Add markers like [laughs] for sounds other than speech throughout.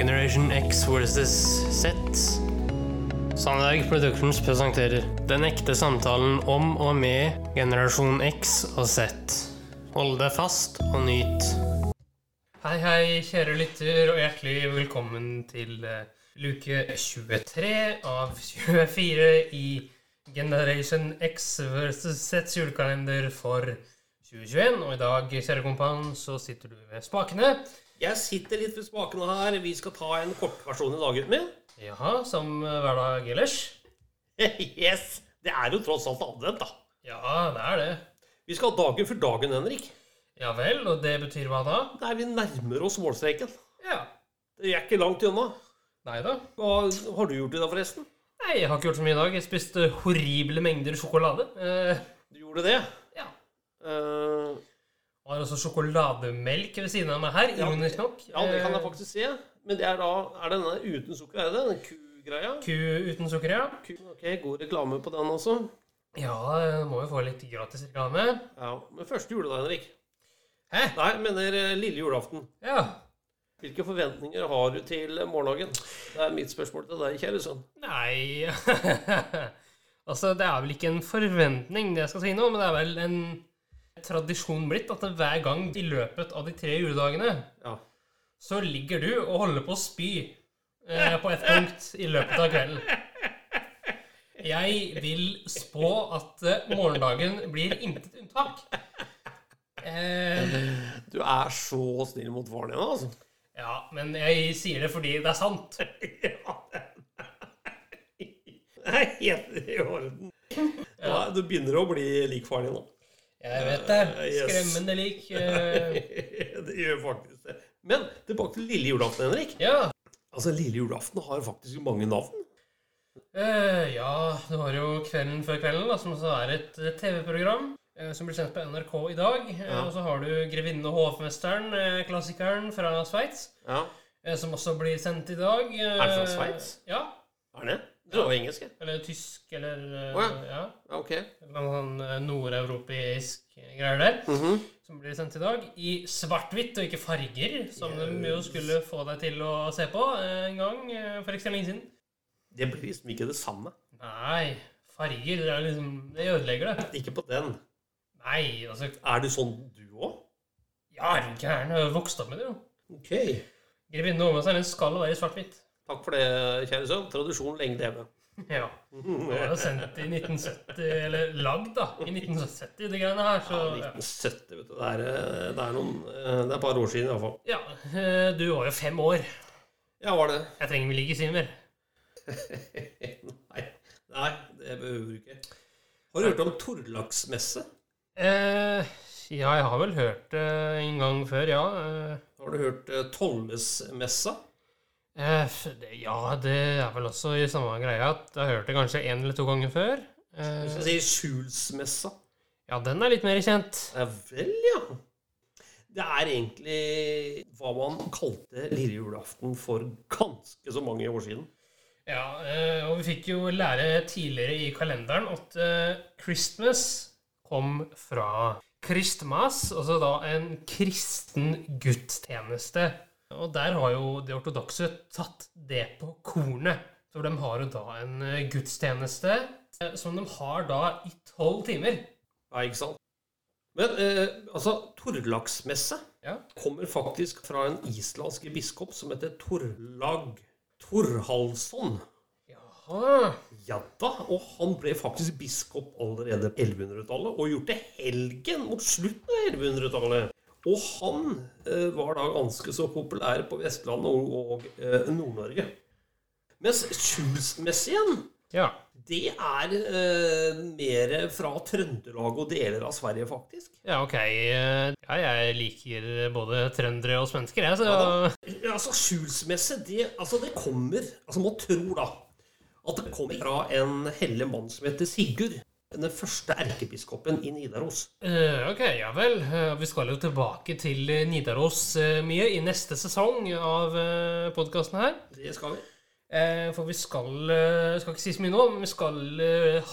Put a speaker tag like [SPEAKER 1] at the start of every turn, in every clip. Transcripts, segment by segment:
[SPEAKER 1] Generation X versus Z. Sandberg Productions presenterer Den ekte samtalen om og med generasjon X og Z. Hold deg fast og nyt. Hei, hei, kjære lytter, og hjertelig velkommen til eh, luke 23 av 24 i Generation X versus Z julekalender for 2021. Og i dag, kjære kompan, så sitter du ved spakene.
[SPEAKER 2] Jeg sitter litt ved spakene her. Vi skal ta en kortversjon i dag, gutten min.
[SPEAKER 1] Jaha, som hver dag ellers. [laughs]
[SPEAKER 2] Yes! Det er jo tross alt advent, da.
[SPEAKER 1] Ja, det er det.
[SPEAKER 2] Vi skal ha dagen for dagen, Henrik.
[SPEAKER 1] Ja vel, og det betyr hva da?
[SPEAKER 2] Der vi nærmer oss målstreken.
[SPEAKER 1] Ja.
[SPEAKER 2] Det er ikke langt unna.
[SPEAKER 1] Nei da.
[SPEAKER 2] Hva har du gjort i dag, forresten?
[SPEAKER 1] Nei, jeg har ikke gjort så mye i dag. Jeg spiste horrible mengder sjokolade. Eh,
[SPEAKER 2] Du gjorde det?
[SPEAKER 1] ja.
[SPEAKER 2] Eh,
[SPEAKER 1] har også sjokolademelk ved siden av meg her,
[SPEAKER 2] Ja.
[SPEAKER 1] ironisk nok.
[SPEAKER 2] ja, det kan jeg
[SPEAKER 1] Eh,
[SPEAKER 2] faktisk se. Men det er da Er denne uten sukker, er det det? Den kugreia?
[SPEAKER 1] Ku uten sukker, ja.
[SPEAKER 2] Ku, ok, god reklame på den også.
[SPEAKER 1] Ja, må jo få litt gratis reklame.
[SPEAKER 2] Ja, Men første juledag, Henrik.
[SPEAKER 1] Hæ?
[SPEAKER 2] Nei, mener eh, lille julaften.
[SPEAKER 1] Ja.
[SPEAKER 2] Hvilke forventninger har du til morgendagen? Det er mitt spørsmål til deg, kjære sønn.
[SPEAKER 1] Nei [laughs] Altså, det er vel ikke en forventning, det jeg skal si nå, men det er vel en tradisjon blitt at hver gang i løpet av de tre juledagene
[SPEAKER 2] Ja.
[SPEAKER 1] så ligger du og holder på å spy eh, på et punkt i løpet av kvelden. Jeg vil spå at eh, morgendagen blir intet unntak. Eh,
[SPEAKER 2] Du er så snill mot faren din, altså.
[SPEAKER 1] ja, men jeg sier det fordi det er sant. [laughs]
[SPEAKER 2] Det er helt i orden. Ja, du begynner å bli lik faren din nå.
[SPEAKER 1] Jeg vet det. Skremmende lik. [laughs] Eh,
[SPEAKER 2] Det gjør faktisk det. Men tilbake til lille julaften, Henrik.
[SPEAKER 1] ja.
[SPEAKER 2] Altså, Lille julaften har faktisk mange navn.
[SPEAKER 1] Eh, ja, du har jo Kvelden før kvelden, da, som også er et eh, TV-program. eh, Som blir sendt på NRK i dag. Eh,
[SPEAKER 2] Ja.
[SPEAKER 1] Og så har du Grevinnen og hovmesteren, eh, klassikeren fra Sveits.
[SPEAKER 2] Ja,
[SPEAKER 1] eh, Som også blir sendt i dag. Eh,
[SPEAKER 2] Er det fra Sveits?
[SPEAKER 1] Ja.
[SPEAKER 2] Er det? Du var engelsk, ja.
[SPEAKER 1] Eller tysk, eller
[SPEAKER 2] Å,
[SPEAKER 1] ja.
[SPEAKER 2] Ja, ok.
[SPEAKER 1] Noe sånn eh, nordeuropeisk greier der.
[SPEAKER 2] Mhm.
[SPEAKER 1] Som blir sendt i dag. I svart-hvitt og ikke farger, som de jo skulle få deg til å se på eh, en gang for ikke så lenge siden.
[SPEAKER 2] Det blir liksom ikke det samme.
[SPEAKER 1] Nei, farger det er liksom, Det ødelegger det.
[SPEAKER 2] Ikke på den.
[SPEAKER 1] Nei, altså
[SPEAKER 2] Er du sånn du òg?
[SPEAKER 1] Ja, er du gæren? Jeg har vokst opp med det, jo.
[SPEAKER 2] Ok.
[SPEAKER 1] Grevinnen og hovmesteren skal være i svart-hvitt.
[SPEAKER 2] Takk for det, kjære sønn. Tradisjon lenge leve.
[SPEAKER 1] Ja. Det var jo sendt i 1970, eller lagd, da, i 1970, de greiene her, så
[SPEAKER 2] Ja, 1970, vet du. Det er, eh, det er noen eh, Det er et par år siden, iallfall.
[SPEAKER 1] Ja. eh, Du var jo fem år.
[SPEAKER 2] Ja, var det
[SPEAKER 1] Jeg trenger vel ikke si mer. [laughs]
[SPEAKER 2] nei, nei, det behøver du ikke. Har du hørt om Torlaksmesse?
[SPEAKER 1] Eh, ja, jeg har vel hørt det en gang før, ja.
[SPEAKER 2] Har du hørt Tollesmessa?
[SPEAKER 1] Eh, ja, det er vel også i samme greia at jeg har hørt det kanskje en eller to ganger før. Eh,
[SPEAKER 2] Hvis jeg sier Skjulsmessa
[SPEAKER 1] ja, den er litt mer kjent.
[SPEAKER 2] Ja vel, ja. Det er egentlig hva man kalte lille julaften for ganske så mange år siden.
[SPEAKER 1] Ja, eh, og vi fikk jo lære tidligere i kalenderen at eh, Christmas kom fra Christmas, altså da en kristen gudstjeneste. Og der har jo de ortodokse tatt det på kornet. For de har jo da en eh, gudstjeneste eh, som de har da i tolv timer.
[SPEAKER 2] Ja, ikke sant? Men eh, altså, Torlaksmesse
[SPEAKER 1] Ja.
[SPEAKER 2] kommer faktisk fra en islandsk biskop som heter Torlag Torhalsson.
[SPEAKER 1] Jaha.
[SPEAKER 2] Ja da, og han ble faktisk biskop allerede på 1100-tallet, og gjort det helgen mot slutten av 1100-tallet. Og han eh, var da ganske så populær på Vestlandet og, eh, Nord-Norge. Mens Skjulsmessien,
[SPEAKER 1] Ja.
[SPEAKER 2] det er eh, mer fra Trøndelag og deler av Sverige, faktisk.
[SPEAKER 1] ja, ok. Ja, jeg liker både trøndere og svensker, jeg, så
[SPEAKER 2] Ja Ja, altså, Kjulsmesse, det, altså, det kommer Altså, man tror da at det kommer fra en hellig mann som heter Sigurd. Den første erkebiskopen i Nidaros.
[SPEAKER 1] Uh, ok, ja vel. Uh, vi skal jo tilbake til eh, Nidaros uh, mye i neste sesong av podkasten her.
[SPEAKER 2] Det skal vi.
[SPEAKER 1] For vi skal Skal ikke si så mye nå, men vi skal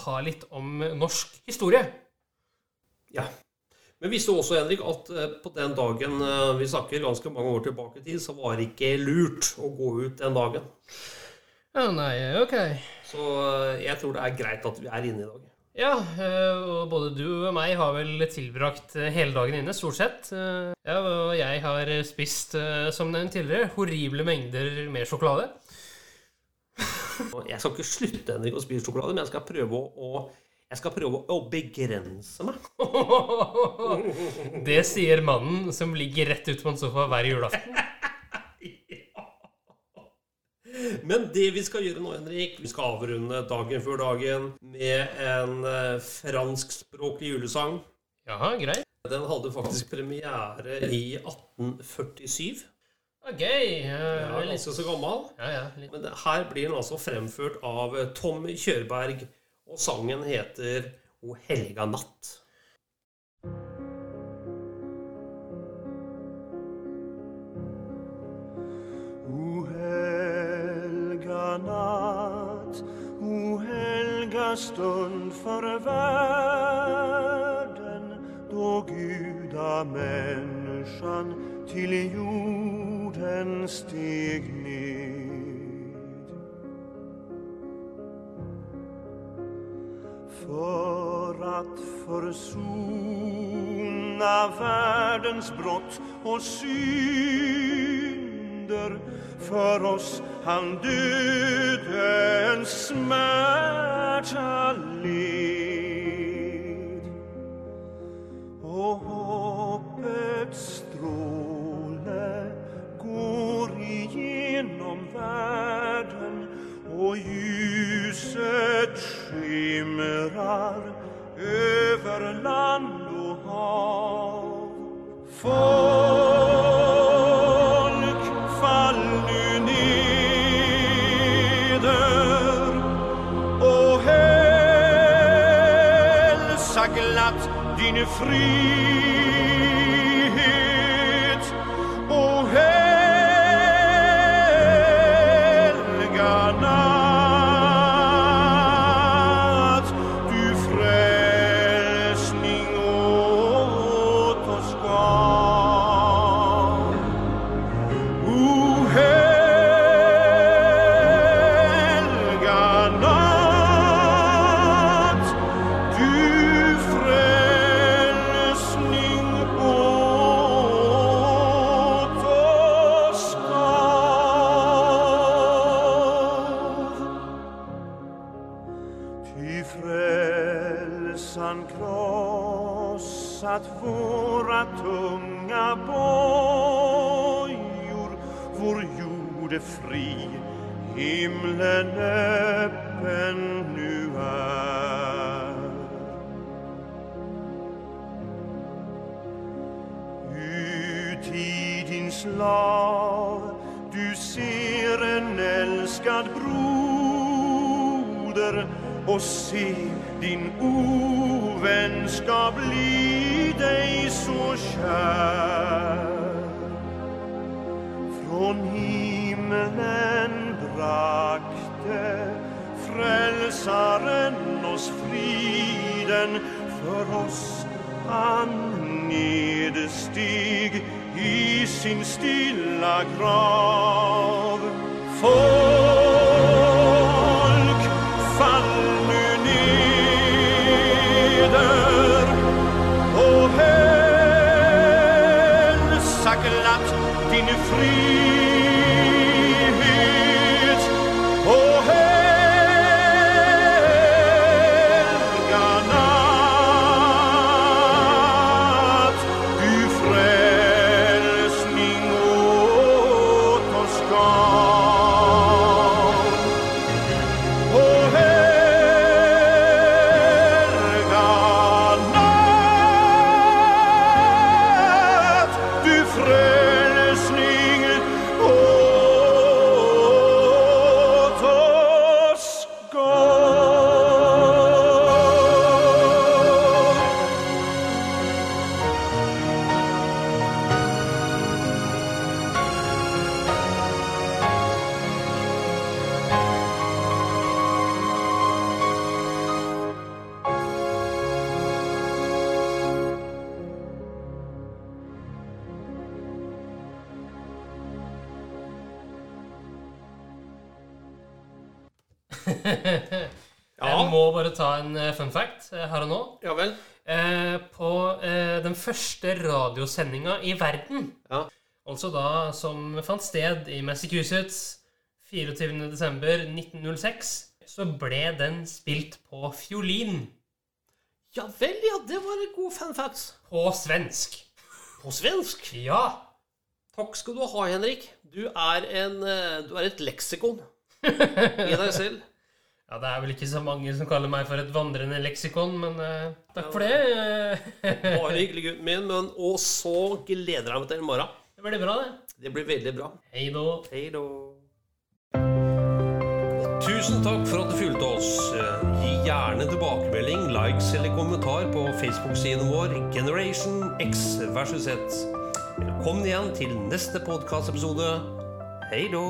[SPEAKER 1] ha litt om norsk historie.
[SPEAKER 2] Ja. Men visste du også, Henrik, at på den dagen vi snakker ganske mange år tilbake i tid, så var det ikke lurt å gå ut den dagen.
[SPEAKER 1] Ja, nei, ok.
[SPEAKER 2] Så jeg tror det er greit at vi er inne i dag.
[SPEAKER 1] Ja, eh, og både du og meg har vel tilbrakt eh, hele dagen inne, stort sett. Eh, Ja, og jeg har spist, som nevnt tidligere, horrible mengder med sjokolade. [laughs]
[SPEAKER 2] Jeg skal ikke slutte Henrik, å spise sjokolade, men jeg skal prøve å, jeg skal prøve å begrense meg. [laughs]
[SPEAKER 1] Det sier mannen som ligger rett ute på en sofa hver julaften.
[SPEAKER 2] Men det vi skal gjøre nå, Henrik Vi skal avrunde dagen før dagen med en eh, franskspråklig julesang.
[SPEAKER 1] Jaha, greit.
[SPEAKER 2] Den hadde faktisk premiere i 1847.
[SPEAKER 1] Ja, Gøy.
[SPEAKER 2] Ja,
[SPEAKER 1] Ja,
[SPEAKER 2] ganske så gammel.
[SPEAKER 1] ja, ja, litt.
[SPEAKER 2] Men her blir den altså fremført av Tom Kjørberg, og sangen heter O helga natt.
[SPEAKER 3] Stund för världen då människan till jorden steg ned. För att försona världens brott och synder för oss han dödens smärta Church alone. Fri, himlen öppen nu är slav du ser en elskad broder og se din ovän skal bli deg så kjær. Från himmelen brakte Frelseren oss friden for oss han nedsteg sin stilla grav. Folk, [laughs]
[SPEAKER 1] Jeg må bare ta en eh, fun fact eh, her og nå.
[SPEAKER 2] Ja vel.
[SPEAKER 1] Eh, på eh, den første radiosendinga i verden,
[SPEAKER 2] Ja.
[SPEAKER 1] altså da som fant sted i Massachusetts 24.12.1906, så ble den spilt på fiolin.
[SPEAKER 2] Ja vel, ja. Det var en god fun fact.
[SPEAKER 1] På svensk.
[SPEAKER 2] På svensk.
[SPEAKER 1] Ja.
[SPEAKER 2] Takk skal du ha, Henrik. Du er, en, du er et leksikon [laughs] i deg selv.
[SPEAKER 1] Ja, Det er vel ikke så mange som kaller meg for et vandrende leksikon, men uh, takk for det. [laughs]
[SPEAKER 2] Bare hyggelig, gutten min. Men, og så gleder jeg meg til i morgen.
[SPEAKER 1] det blir bra, det.
[SPEAKER 2] Det blir veldig bra.
[SPEAKER 1] Hei da.
[SPEAKER 2] Hei da. Tusen takk for at du fulgte oss. Gi gjerne tilbakemelding, likes eller kommentar på Facebook-siden vår Generation X versus Z. Velkommen igjen til neste podkastepisode. Hei da.